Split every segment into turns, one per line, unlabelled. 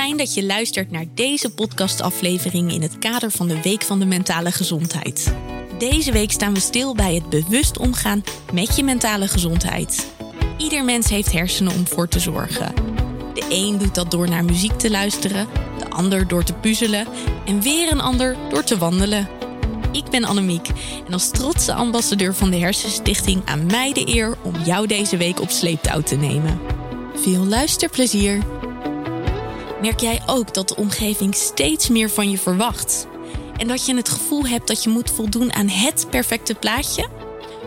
Fijn dat je luistert naar deze podcastaflevering in het kader van de Week van de Mentale Gezondheid. Deze week staan we stil bij het bewust omgaan met je mentale gezondheid. Ieder mens heeft hersenen om voor te zorgen. De een doet dat door naar muziek te luisteren, de ander door te puzzelen en weer een ander door te wandelen. Ik ben Annemiek en als trotse ambassadeur van de Hersenstichting aan mij de eer om jou deze week op sleeptouw te nemen. Veel luisterplezier! Merk jij ook dat de omgeving steeds meer van je verwacht? En dat je het gevoel hebt dat je moet voldoen aan het perfecte plaatje?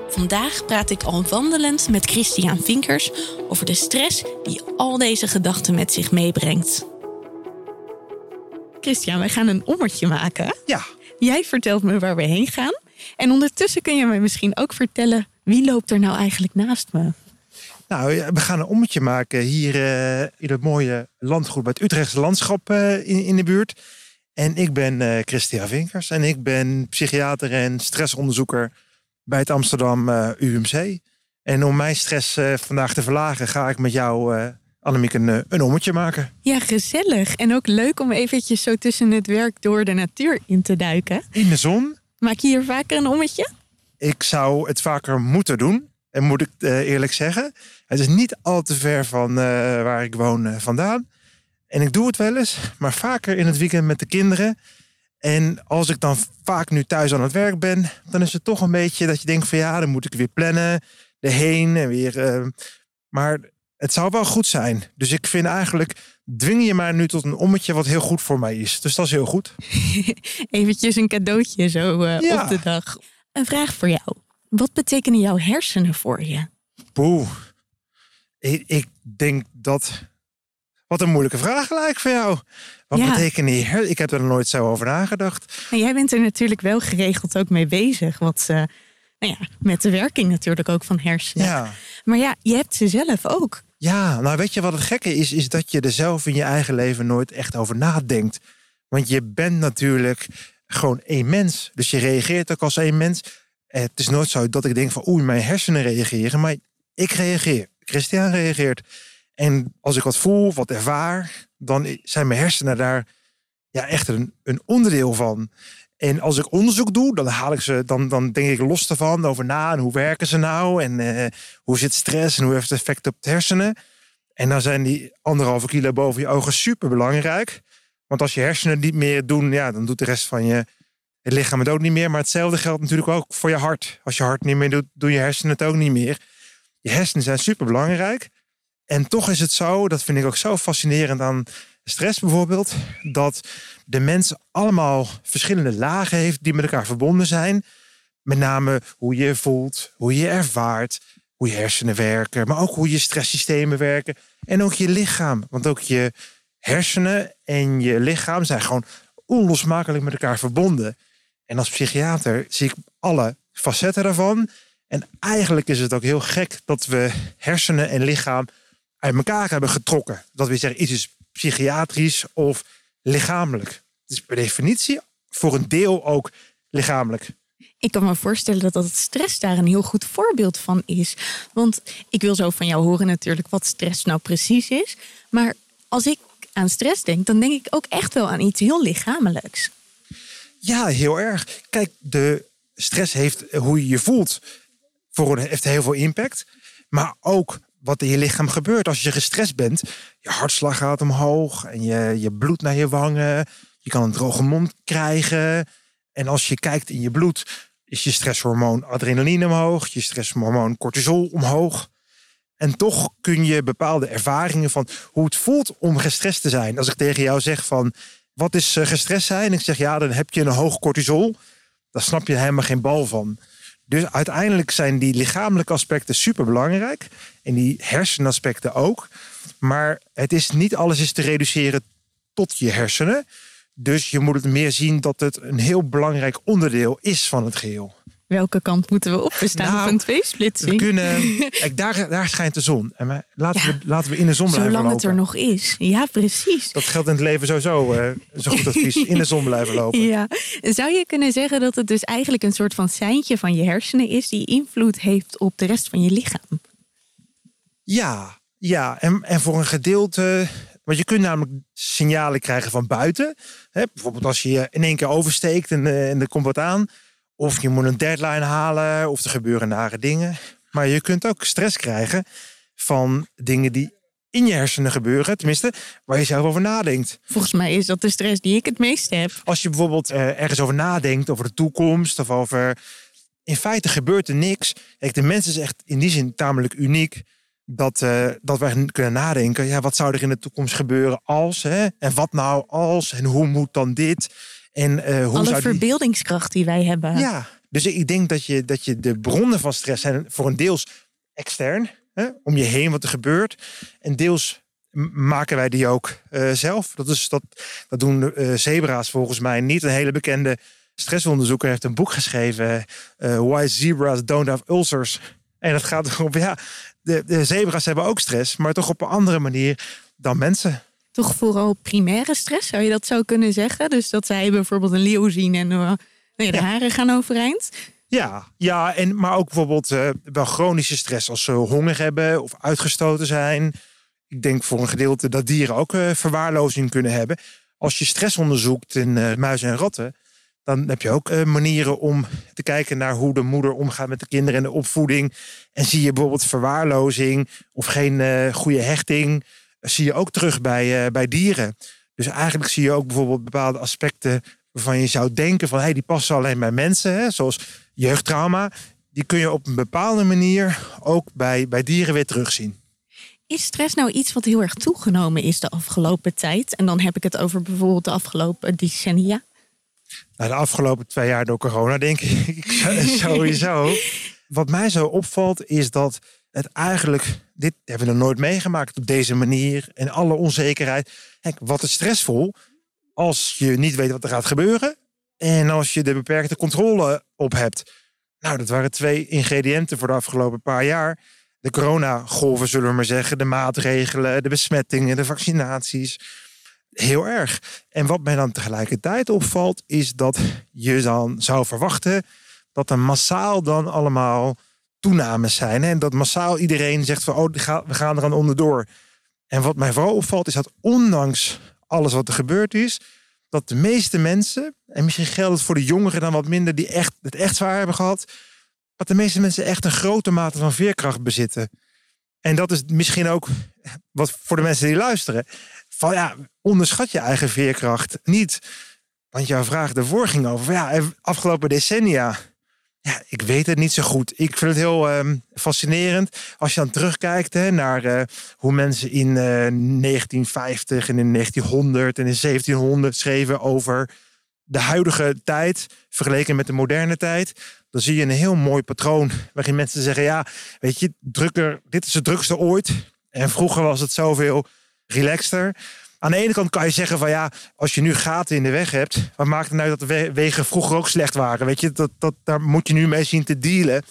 Vandaag praat ik al wandelend met Christian Vinkers over de stress die al deze gedachten met zich meebrengt. Christian, wij gaan een ommetje maken.
Ja.
Jij vertelt me waar we heen gaan. En ondertussen kun je me misschien ook vertellen wie loopt er nou eigenlijk naast me?
Nou, we gaan een ommetje maken hier uh, in het mooie landgoed bij het Utrechtse landschap uh, in, in de buurt. En ik ben uh, Christian Vinkers en ik ben psychiater en stressonderzoeker bij het Amsterdam UMC. En om mijn stress vandaag te verlagen ga ik met jou, Annemiek, een, een ommetje maken.
Ja, gezellig. En ook leuk om eventjes zo tussen het werk door de natuur in te duiken.
In de zon.
Maak je hier vaker een ommetje?
Ik zou het vaker moeten doen. En moet ik eerlijk zeggen, het is niet al te ver van uh, waar ik woon uh, vandaan. En ik doe het wel eens, maar vaker in het weekend met de kinderen. En als ik dan vaak nu thuis aan het werk ben, dan is het toch een beetje dat je denkt van ja, dan moet ik weer plannen, erheen en weer. Uh, maar het zou wel goed zijn. Dus ik vind eigenlijk, dwing je maar nu tot een ommetje wat heel goed voor mij is. Dus dat is heel goed.
Eventjes een cadeautje zo ja. op de dag. Een vraag voor jou. Wat betekenen jouw hersenen voor je?
Poeh. Ik, ik denk dat. Wat een moeilijke vraag gelijk voor jou. Wat ja. betekent die? Ik heb er nooit zo over nagedacht.
Jij bent er natuurlijk wel geregeld ook mee bezig. Wat, uh, nou ja, met de werking natuurlijk ook van hersenen.
Ja.
Maar ja, je hebt ze zelf ook.
Ja, nou weet je wat het gekke is? Is dat je er zelf in je eigen leven nooit echt over nadenkt. Want je bent natuurlijk gewoon één mens. Dus je reageert ook als één mens. Het is nooit zo dat ik denk van oei, mijn hersenen reageren. Maar ik reageer. Christian reageert. En als ik wat voel, wat ervaar, dan zijn mijn hersenen daar ja, echt een, een onderdeel van. En als ik onderzoek doe, dan haal ik ze, dan, dan denk ik los ervan over na en hoe werken ze nou en uh, hoe zit stress en hoe heeft het effect op de hersenen. En dan zijn die anderhalve kilo boven je ogen super belangrijk. Want als je hersenen niet meer doen, ja, dan doet de rest van je het lichaam het ook niet meer. Maar hetzelfde geldt natuurlijk ook voor je hart. Als je hart niet meer doet, doen je hersenen het ook niet meer. Je hersenen zijn super belangrijk. En toch is het zo, dat vind ik ook zo fascinerend aan stress bijvoorbeeld, dat de mens allemaal verschillende lagen heeft die met elkaar verbonden zijn. Met name hoe je je voelt, hoe je je ervaart, hoe je hersenen werken, maar ook hoe je stresssystemen werken en ook je lichaam. Want ook je hersenen en je lichaam zijn gewoon onlosmakelijk met elkaar verbonden. En als psychiater zie ik alle facetten daarvan. En eigenlijk is het ook heel gek dat we hersenen en lichaam uit elkaar hebben getrokken. Dat we zeggen, iets is psychiatrisch of lichamelijk. Het is per definitie voor een deel ook lichamelijk.
Ik kan me voorstellen dat het stress daar een heel goed voorbeeld van is. Want ik wil zo van jou horen natuurlijk wat stress nou precies is. Maar als ik aan stress denk, dan denk ik ook echt wel aan iets heel lichamelijks.
Ja, heel erg. Kijk, de stress heeft hoe je je voelt voor een, heeft heel veel impact. Maar ook wat in je lichaam gebeurt als je gestrest bent. Je hartslag gaat omhoog en je, je bloed naar je wangen. Je kan een droge mond krijgen. En als je kijkt in je bloed, is je stresshormoon adrenaline omhoog, je stresshormoon cortisol omhoog. En toch kun je bepaalde ervaringen van hoe het voelt om gestrest te zijn. Als ik tegen jou zeg van wat is eh, gestrest zijn? En ik zeg ja, dan heb je een hoog cortisol. Daar snap je helemaal geen bal van. Dus uiteindelijk zijn die lichamelijke aspecten super belangrijk. En die hersenaspecten ook. Maar het is niet alles is te reduceren tot je hersenen. Dus je moet het meer zien dat het een heel belangrijk onderdeel is van het geheel.
Welke kant moeten we op? We staan nou, op een tweesplitsing.
We kunnen, kijk, daar, daar schijnt de zon. En laten, ja, we, laten we in de zon blijven
lopen.
Zolang
het er nog is. Ja, precies.
Dat geldt in het leven sowieso. Uh, zo goed advies. In de zon blijven lopen.
Ja. Zou je kunnen zeggen dat het dus eigenlijk een soort van seintje van je hersenen is... die invloed heeft op de rest van je lichaam?
Ja, ja. En, en voor een gedeelte Want je kunt namelijk signalen krijgen van buiten. Hè? Bijvoorbeeld als je je in één keer oversteekt en, eh, en er komt wat aan. Of je moet een deadline halen, of er gebeuren nare dingen. Maar je kunt ook stress krijgen van dingen die in je hersenen gebeuren. Tenminste, waar je zelf over nadenkt.
Volgens mij is dat de stress die ik het meeste heb.
Als je bijvoorbeeld eh, ergens over nadenkt, over de toekomst of over. In feite gebeurt er niks. Kijk, de mens is echt in die zin tamelijk uniek. Dat, eh, dat wij kunnen nadenken. Ja, wat zou er in de toekomst gebeuren als? Hè? En wat nou als? En hoe moet dan dit? En, eh, hoe
Alle
die-
verbeeldingskracht die wij hebben.
Ja, dus ik denk dat je, dat je de bronnen van stress zijn voor een deels extern, hè, om je heen wat er gebeurt. En deels maken wij die ook eh, zelf. Dat, is, dat, dat doen eh, zebra's volgens mij niet. Een hele bekende stressonderzoeker heeft een boek geschreven, Why Zebras Don't Have Ulcers. En dat gaat erom, ja, de, de zebra's hebben ook stress, maar toch op een andere manier dan mensen.
Toch vooral primaire stress, zou je dat zo kunnen zeggen? Dus dat zij bijvoorbeeld een leeuw zien en eh, nou de
Ja.
haren gaan overeind.
Ja, ja en, maar ook bijvoorbeeld eh, wel chronische stress als ze honger hebben of uitgestoten zijn. Ik denk voor een gedeelte dat dieren ook eh, verwaarlozing kunnen hebben. Als je stress onderzoekt in eh, muizen en ratten, dan heb je ook manieren om te kijken naar hoe de moeder omgaat met de kinderen en de opvoeding. En zie je bijvoorbeeld verwaarlozing of geen goede hechting, zie je ook terug bij, eh, bij dieren. Dus eigenlijk zie je ook bijvoorbeeld bepaalde aspecten waarvan je zou denken van hey, die passen alleen bij mensen, hè, zoals jeugdtrauma. Die kun je op een bepaalde manier ook bij, bij dieren weer terugzien.
Is stress nou iets wat heel erg toegenomen is de afgelopen tijd? En dan heb ik het over bijvoorbeeld de afgelopen decennia.
Nou, de afgelopen twee jaar door corona, denk ik sowieso. Wat mij zo opvalt, is dat het eigenlijk, dit hebben we nog nooit meegemaakt op deze manier. En alle onzekerheid. Kijk, wat is stressvol als je niet weet wat er gaat gebeuren. En als je de beperkte controle op hebt. Nou, dat waren twee ingrediënten voor de afgelopen paar jaar. De coronagolven, zullen we maar zeggen. De maatregelen, de besmettingen, de vaccinaties. Heel erg. En wat mij dan tegelijkertijd opvalt, is dat je dan zou verwachten dat er massaal dan allemaal toenames zijn. En dat massaal iedereen zegt van, oh, we gaan eraan onderdoor. En wat mij vooral opvalt, is dat ondanks alles wat er gebeurd is, dat de meeste mensen, en misschien geldt het voor de jongeren dan wat minder, die echt, het echt zwaar hebben gehad, dat de meeste mensen echt een grote mate van veerkracht bezitten. En dat is misschien ook wat voor de mensen die luisteren. Van ja, onderschat je eigen veerkracht niet. Want jouw vraag daarvoor ging over, ja, afgelopen decennia. Ja, ik weet het niet zo goed. Ik vind het heel ehm, fascinerend als je dan terugkijkt hè, naar eh, hoe mensen in eh, 1950 en in 1900 en in 1700 schreven over de huidige tijd vergeleken met de moderne tijd. Dan zie je een heel mooi patroon waarin mensen zeggen: ja, weet je, drukker, dit is het drukste ooit. En vroeger was het zoveel relaxter. Aan de ene kant kan je zeggen van ja, als je nu gaten in de weg hebt, wat maakt het nou dat de we- wegen vroeger ook slecht waren? Weet je, dat, dat, daar moet je nu mee zien te dealen.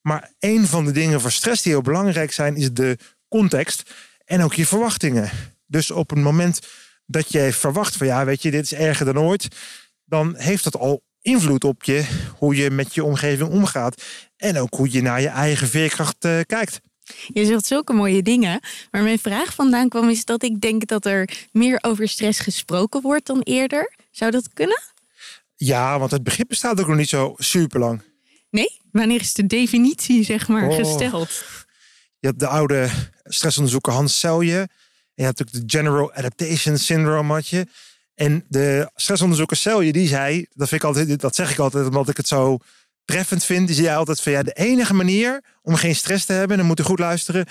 Maar een van de dingen voor stress die heel belangrijk zijn, is de context en ook je verwachtingen. Dus op het moment dat je verwacht van ja, weet je, dit is erger dan ooit, dan heeft dat al invloed op je, hoe je met je omgeving omgaat. En ook hoe je naar je eigen veerkracht eh, kijkt.
Je zegt zulke mooie dingen. Maar mijn vraag vandaan kwam is dat ik denk dat er meer over stress gesproken wordt dan eerder. Zou dat kunnen?
Ja, want het begrip bestaat ook nog niet zo super lang.
Nee? Wanneer is de definitie, zeg maar,
Oh.
gesteld?
Je had de oude stressonderzoeker Hans Selye. En je had natuurlijk de General Adaptation Syndrome had je. En de stressonderzoeker Selye, die zei, dat, vind ik altijd, dat zeg ik altijd omdat ik het zo treffend vind. Die zei altijd van ja, de enige manier om geen stress te hebben, en dan moet je goed luisteren,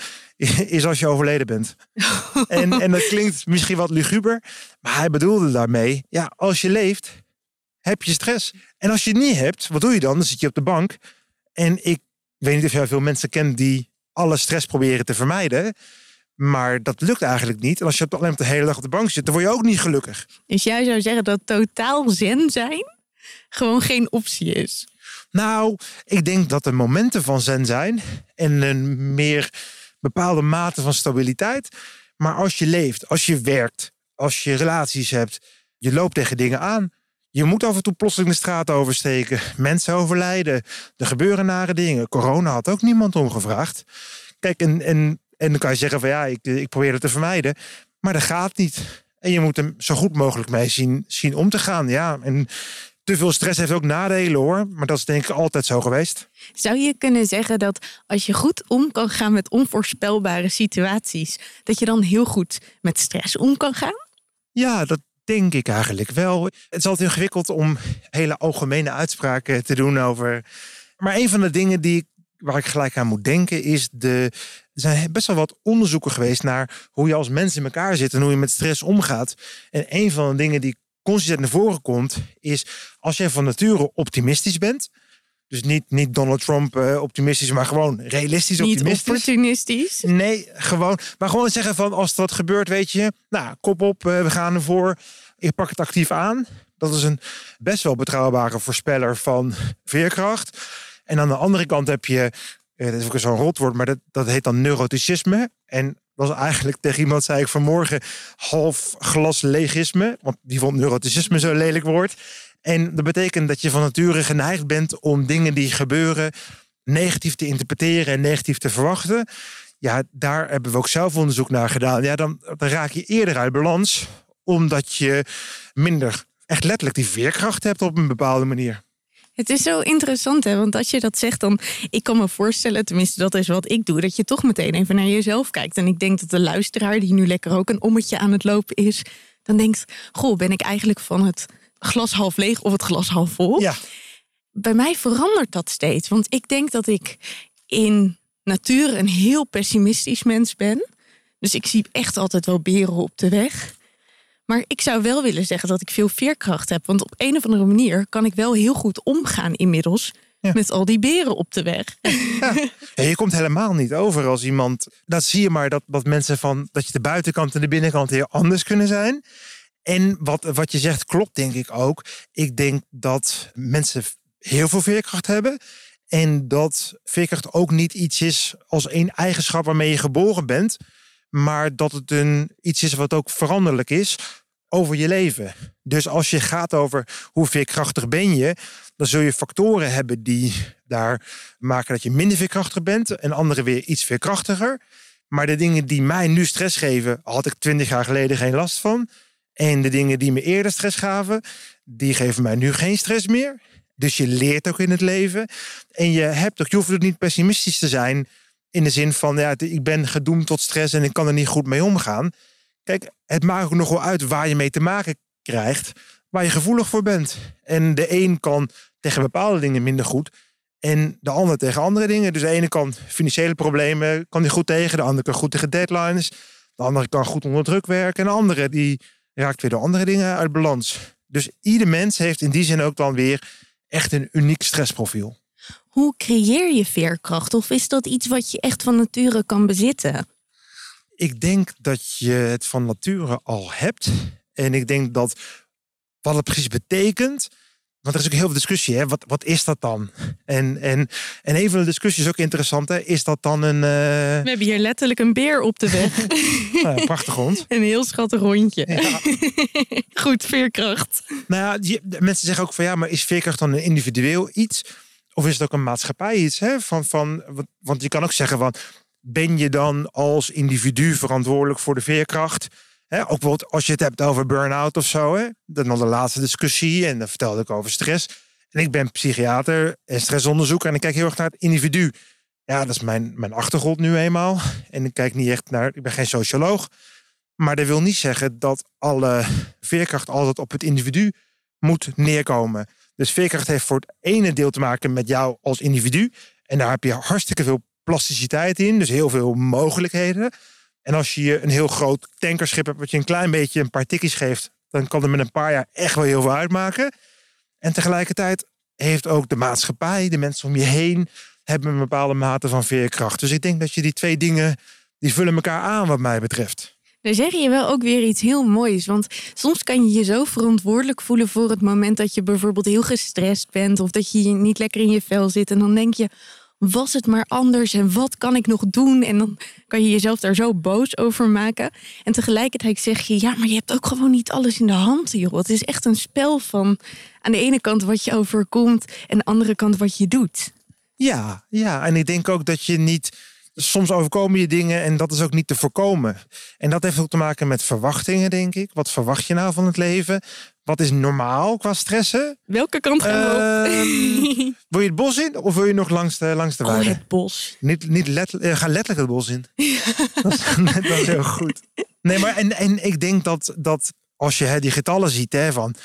is als je overleden bent. en, en dat klinkt misschien wat luguber, maar hij bedoelde daarmee, ja, als je leeft, heb je stress. En als je het niet hebt, wat doe je dan? Dan zit je op de bank. En ik weet niet of jij veel mensen kent die alle stress proberen te vermijden. Maar dat lukt eigenlijk niet. En als je alleen op de hele dag op de bank zit, dan word je ook niet gelukkig.
Dus jij zou zeggen dat totaal zen zijn gewoon geen optie is.
Nou, ik denk dat er momenten van zen zijn. En een meer bepaalde mate van stabiliteit. Maar als je leeft, als je werkt, als je relaties hebt, je loopt tegen dingen aan. Je moet af en toe plotseling de straat oversteken. Mensen overlijden. Er gebeuren nare dingen. Corona had ook niemand om gevraagd. Kijk, en, en, en dan kan je zeggen van ja, ik, ik probeer het te vermijden. Maar dat gaat niet. En je moet hem zo goed mogelijk mee zien, zien om te gaan. Ja, en te veel stress heeft ook nadelen hoor. Maar dat is denk ik altijd zo geweest.
Zou je kunnen zeggen dat als je goed om kan gaan met onvoorspelbare situaties, dat je dan heel goed met stress om kan gaan?
Ja, dat denk ik eigenlijk wel. Het is altijd ingewikkeld om hele algemene uitspraken te doen over. Maar een van de dingen die waar ik gelijk aan moet denken is de. Er zijn best wel wat onderzoeken geweest naar hoe je als mens in elkaar zit en hoe je met stress omgaat. En een van de dingen die consistent naar voren komt, is als je van nature optimistisch bent. Dus niet, niet Donald Trump uh, optimistisch, maar gewoon realistisch optimistisch.
Niet opportunistisch?
Nee, gewoon. Maar gewoon zeggen van als dat gebeurt, weet je, nou, kop op, uh, we gaan ervoor. Ik pak het actief aan. Dat is een best wel betrouwbare voorspeller van veerkracht. En aan de andere kant heb je, uh, dat is ook zo'n rotwoord, maar dat, dat heet dan neuroticisme. En is eigenlijk tegen iemand, zei ik vanmorgen, half glas legisme. Want die vond neuroticisme zo lelijk woord. En dat betekent dat je van nature geneigd bent om dingen die gebeuren negatief te interpreteren en negatief te verwachten. Ja, daar hebben we ook zelf onderzoek naar gedaan. Ja, dan, dan raak je eerder uit balans, omdat je minder echt letterlijk die veerkracht hebt op een bepaalde manier.
Het is zo interessant, hè? Want als je dat zegt, dan. Ik kan me voorstellen, tenminste, dat is wat ik doe, dat je toch meteen even naar jezelf kijkt. En ik denk dat de luisteraar, die nu lekker ook een ommetje aan het lopen is, dan denkt: Goh, ben ik eigenlijk van het glas half leeg of het glas half vol?
Ja.
Bij mij verandert dat steeds. Want ik denk dat ik in natuur een heel pessimistisch mens ben. Dus ik zie echt altijd wel beren op de weg. Maar ik zou wel willen zeggen dat ik veel veerkracht heb. Want op een of andere manier kan ik wel heel goed omgaan inmiddels. Met al die beren op de weg.
Ja. je komt helemaal niet over als iemand. Dat zie je maar dat, dat mensen van. dat je de buitenkant en de binnenkant heel anders kunnen zijn. En wat, wat je zegt klopt, denk ik ook. Ik denk dat mensen heel veel veerkracht hebben. En dat veerkracht ook niet iets is als één eigenschap waarmee je geboren bent. Maar dat het een, iets is wat ook veranderlijk is over je leven. Dus als je gaat over hoe veerkrachtig ben je, dan zul je factoren hebben die daar maken dat je minder veerkrachtig bent en andere weer iets veerkrachtiger. Maar de dingen die mij nu stress geven, had ik twintig jaar geleden geen last van. En de dingen die me eerder stress gaven, die geven mij nu geen stress meer. Dus je leert ook in het leven. En je hebt ook, je hoeft ook niet pessimistisch te zijn. In de zin van, ja, ik ben gedoemd tot stress en ik kan er niet goed mee omgaan. Kijk, het maakt ook nog wel uit waar je mee te maken krijgt, waar je gevoelig voor bent. En de een kan tegen bepaalde dingen minder goed en de ander tegen andere dingen. Dus de ene kan financiële problemen, kan die goed tegen, de andere kan goed tegen deadlines, de andere kan goed onder druk werken en de andere die raakt weer de andere dingen uit balans. Dus ieder mens heeft in die zin ook dan weer echt een uniek stressprofiel.
Hoe creëer je veerkracht? Of is dat iets wat je echt van nature kan bezitten?
Ik denk dat je het van nature al hebt. En ik denk dat wat het precies betekent. Want er is ook heel veel discussie. Hè? Wat, wat is dat dan? En, en, en een van de discussies is ook interessant. Hè? Is dat dan een. Uh...
We hebben hier letterlijk een beer op de weg.
nou, prachtig hond.
Een heel schattig hondje. Ja. Goed, veerkracht.
Nou ja, mensen zeggen ook van ja, maar is veerkracht dan een individueel iets? Of is het ook een maatschappij iets? Hè? Van, van, want je kan ook zeggen ben je dan als individu verantwoordelijk voor de veerkracht? Ook bijvoorbeeld als je het hebt over burn-out of zo. Hè? Nog de laatste discussie en dan vertelde ik over stress. En ik ben psychiater en stressonderzoeker en ik kijk heel erg naar het individu. Ja, dat is mijn, mijn achtergrond nu eenmaal. En ik kijk niet echt naar, ik ben geen socioloog. Maar dat wil niet zeggen dat alle veerkracht altijd op het individu moet neerkomen. Dus veerkracht heeft voor het ene deel te maken met jou als individu. En daar heb je hartstikke veel plasticiteit in, dus heel veel mogelijkheden. En als je een heel groot tankerschip hebt, wat je een klein beetje een paar tikjes geeft, dan kan er met een paar jaar echt wel heel veel uitmaken. En tegelijkertijd heeft ook de maatschappij, de mensen om je heen, hebben een bepaalde mate van veerkracht. Dus ik denk dat je die twee dingen, die vullen elkaar aan wat mij betreft.
Dan zeg je wel ook weer iets heel moois. Want soms kan je je zo verantwoordelijk voelen voor het moment dat je bijvoorbeeld heel gestrest bent. Of dat je niet lekker in je vel zit. En dan denk je, was het maar anders en wat kan ik nog doen? En dan kan je jezelf daar zo boos over maken. En tegelijkertijd zeg je, ja, maar je hebt ook gewoon niet alles in de hand, joh. Het is echt een spel van aan de ene kant wat je overkomt en aan de andere kant wat je doet.
Ja, ja. En ik denk ook dat je niet soms overkomen je dingen en dat is ook niet te voorkomen. En dat heeft ook te maken met verwachtingen, denk ik. Wat verwacht je nou van het leven? Wat is normaal qua stressen?
Welke kant gaan we
Ehm, wil je het bos in of wil je nog langs de, langs de
op? Oh,
weide?
het bos.
Niet, niet letterlijk, ga letterlijk het bos in. Dat, is, dat is heel goed. Nee, maar en, en ik denk dat, dat als je hè, die getallen ziet hè, van 40%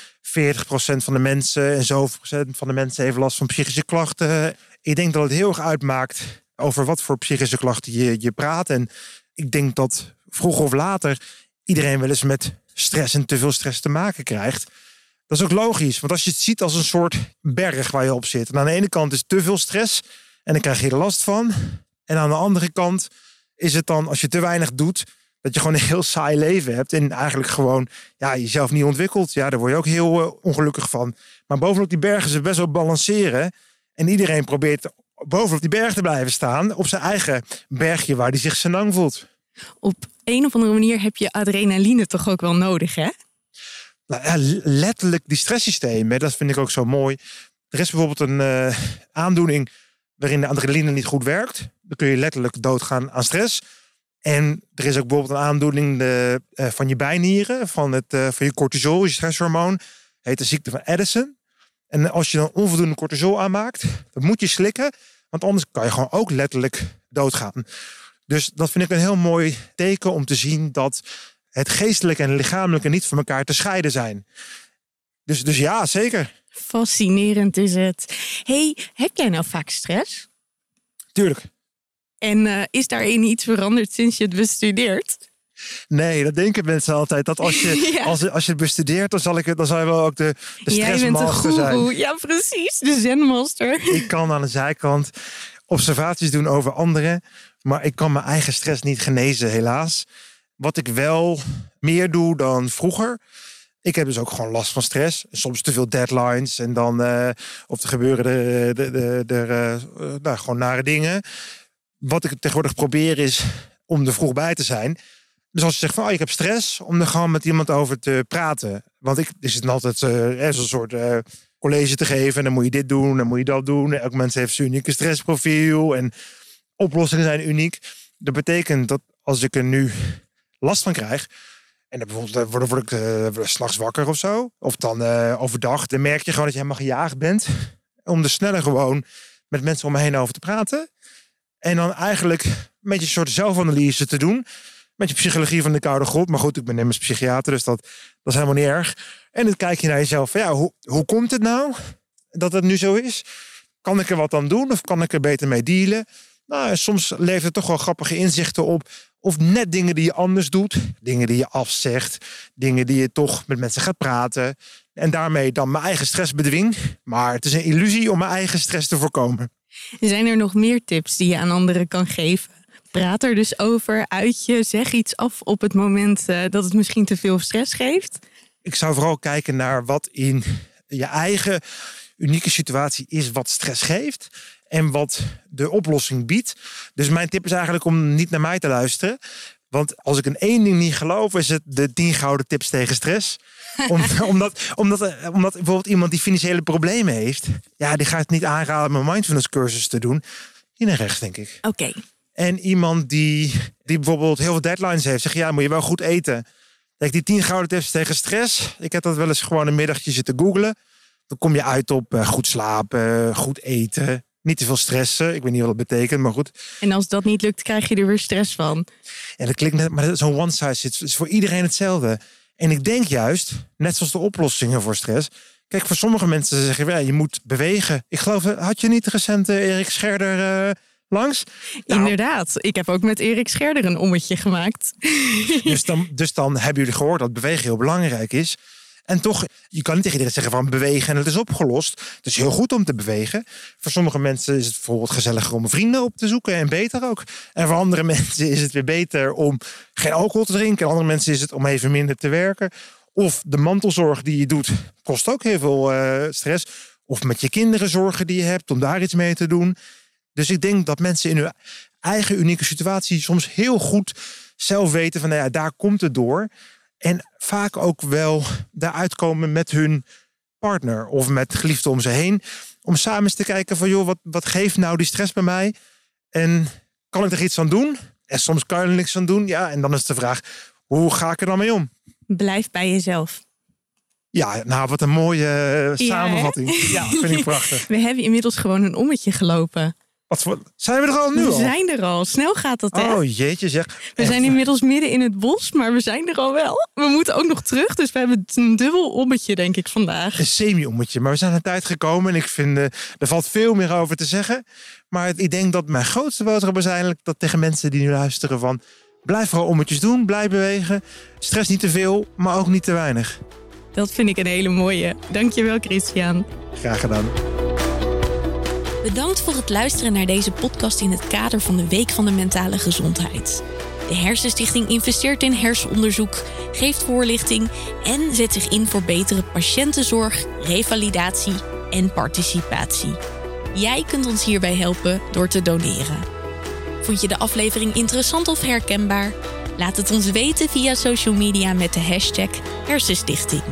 van de mensen en zoveel procent van de mensen heeft last van psychische klachten. Ik denk dat het heel erg uitmaakt over wat voor psychische klachten je, je praat. En ik denk dat vroeger of later iedereen wel eens met stress en te veel stress te maken krijgt. Dat is ook logisch, want als je het ziet als een soort berg waar je op zit. En aan de ene kant is te veel stress en dan krijg je er last van. En aan de andere kant is het dan, als je te weinig doet, dat je gewoon een heel saai leven hebt. En eigenlijk gewoon ja, jezelf niet ontwikkelt. Ja, daar word je ook heel eh, ongelukkig van. Maar bovenop die bergen het best wel balanceren. En iedereen probeert bovenop die berg te blijven staan. Op zijn eigen bergje waar hij zich senang voelt.
Op een of andere manier heb je adrenaline toch ook wel nodig, hè?
Nou, ja, letterlijk die stresssystemen, dat vind ik ook zo mooi. Er is bijvoorbeeld een eh, aandoening waarin de adrenaline niet goed werkt. Dan kun je letterlijk doodgaan aan stress. En er is ook bijvoorbeeld een aandoening de, eh, van je bijnieren, van, het, eh, van je cortisol, je stresshormoon. Heet de ziekte van Addison. En als je dan onvoldoende cortisol aanmaakt, dan moet je slikken. Want anders kan je gewoon ook letterlijk doodgaan. Dus dat vind ik een heel mooi teken om te zien dat het geestelijke en lichamelijke niet van elkaar te scheiden zijn. Dus, dus ja, zeker.
Fascinerend is het. hey, heb jij nou vaak stress?
Tuurlijk.
En eh, is daarin iets veranderd sinds je het bestudeert?
Nee, dat denken mensen altijd. Dat als je,
Ja.
als, als je het bestudeert, dan zal, ik, dan zal je wel ook de, de
Jij bent de
stressmaster zijn.
Ja, precies. De zenmaster.
Ik kan aan de zijkant observaties doen over anderen. Maar ik kan mijn eigen stress niet genezen, helaas. Wat ik wel meer doe dan vroeger. Ik heb dus ook gewoon last van stress. Soms te veel deadlines. En dan, eh, of er gebeuren de, de, de, de, eh, eh, nou, gewoon nare dingen. Wat ik tegenwoordig probeer is om er vroeg bij te zijn. Dus als je zegt van, oh, ik heb stress, om er gewoon met iemand over te praten. Want ik is het altijd eh, zo'n soort eh, college te geven. En dan moet je dit doen, dan moet je dat doen. Elk mens heeft zijn unieke stressprofiel. En oplossingen zijn uniek. Dat betekent dat als ik er nu last van krijg. En dan bijvoorbeeld eh, word, ik s'nachts wakker of zo. Of dan overdag. Dan merk je gewoon dat je helemaal gejaagd bent. Om er sneller gewoon met mensen om me heen over te praten. En dan eigenlijk een beetje een soort zelfanalyse te doen. Met je psychologie van de koude grond. Maar goed, ik ben immers psychiater, dus dat, is helemaal niet erg. En dan kijk je naar jezelf. Ja, hoe, hoe komt het nou dat het nu zo is? Kan ik er wat aan doen of kan ik er beter mee dealen? Nou, soms levert het toch wel grappige inzichten op. Of net dingen die je anders doet. Dingen die je afzegt. Dingen die je toch met mensen gaat praten. En daarmee dan mijn eigen stress bedwing. Maar het is een illusie om mijn eigen stress te voorkomen.
Zijn er nog meer tips die je aan anderen kan geven? Praat er dus over, uit je, zeg iets af op het moment eh, dat het misschien te veel stress geeft.
ik zou vooral kijken naar wat in je eigen unieke situatie is wat stress geeft en wat de oplossing biedt. Dus mijn tip is eigenlijk om niet naar mij te luisteren. Want als ik een één ding niet geloof, is het de 10 gouden tips tegen stress. Om, omdat, omdat, omdat bijvoorbeeld iemand die financiële problemen heeft, ja, die gaat niet aanraden om een mindfulness cursus te doen. Hier naar rechts, denk ik.
Oké,
En iemand die, die bijvoorbeeld heel veel deadlines heeft, zegt ja, moet je wel goed eten. Kijk, die 10 gouden tips tegen stress. Ik heb dat wel eens gewoon een middagje zitten googlen. Dan kom je uit op eh, goed slapen, goed eten, niet te veel stressen. Ik weet niet wat dat betekent, maar goed.
en als dat niet lukt, krijg je er weer stress van.
En dat klinkt net, maar is zo'n one size. Het is voor iedereen hetzelfde. En ik denk juist, net zoals de oplossingen voor stress. Kijk, voor sommige mensen zeggen ja, je moet bewegen. Ik geloof, had je niet recent Erik Scherder eh, langs? Nou,
Inderdaad, ik heb ook met Erik Scherder een ommetje gemaakt.
Dus dan, dus dan hebben jullie gehoord dat bewegen heel belangrijk is. En toch, je kan niet tegen iedereen zeggen van bewegen en het is opgelost. Het is heel goed om te bewegen. Voor sommige mensen is het bijvoorbeeld gezelliger om vrienden op te zoeken en beter ook. En voor andere mensen is het weer beter om geen alcohol te drinken. En andere mensen is het om even minder te werken. Of de mantelzorg die je doet, kost ook heel veel eh, stress. Of met je kinderen zorgen die je hebt, om daar iets mee te doen. Dus ik denk dat mensen in hun eigen unieke situatie soms heel goed zelf weten van, nou ja, daar komt het door. En vaak ook wel daaruit komen met hun partner of met geliefden om ze heen. Om samen eens te kijken van, joh, wat, wat geeft nou die stress bij mij? En kan ik er iets aan doen? En soms kan je er niks aan doen. Ja, en dan is de vraag, hoe ga ik er dan mee om?
Blijf bij jezelf.
Ja, nou, wat een mooie eh,
Ja,
samenvatting. Ja, vind ik prachtig.
We hebben inmiddels gewoon een ommetje gelopen.
Wat voor, zijn we er al nu
we
al?
zijn er al. Snel gaat dat, hè?
Oh jeetje zeg.
we zijn inmiddels midden in het bos, maar we zijn er al wel. We moeten ook nog terug, dus we hebben een dubbel ommetje, denk ik, vandaag.
Een semi-ommetje. Maar we zijn aan de tijd gekomen en ik vind, eh, er valt veel meer over te zeggen. Maar ik denk dat mijn grootste boodschap is eigenlijk dat tegen mensen die nu luisteren van... Blijf vooral ommetjes doen, blijf bewegen. Stress niet te veel, maar ook niet te weinig.
Dat vind ik een hele mooie. Dankjewel, Christian.
Graag gedaan.
Bedankt voor het luisteren naar deze podcast in het kader van de Week van de Mentale Gezondheid. De Hersenstichting investeert in hersenonderzoek, geeft voorlichting en zet zich in voor betere patiëntenzorg, revalidatie en participatie. Jij kunt ons hierbij helpen door te doneren. Vond je de aflevering interessant of herkenbaar? Laat het ons weten via social media met de hashtag Hersenstichting.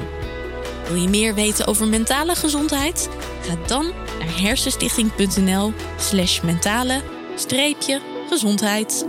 Wil je meer weten over mentale gezondheid? Ga dan hersenstichting.nl slash mentale gezondheid.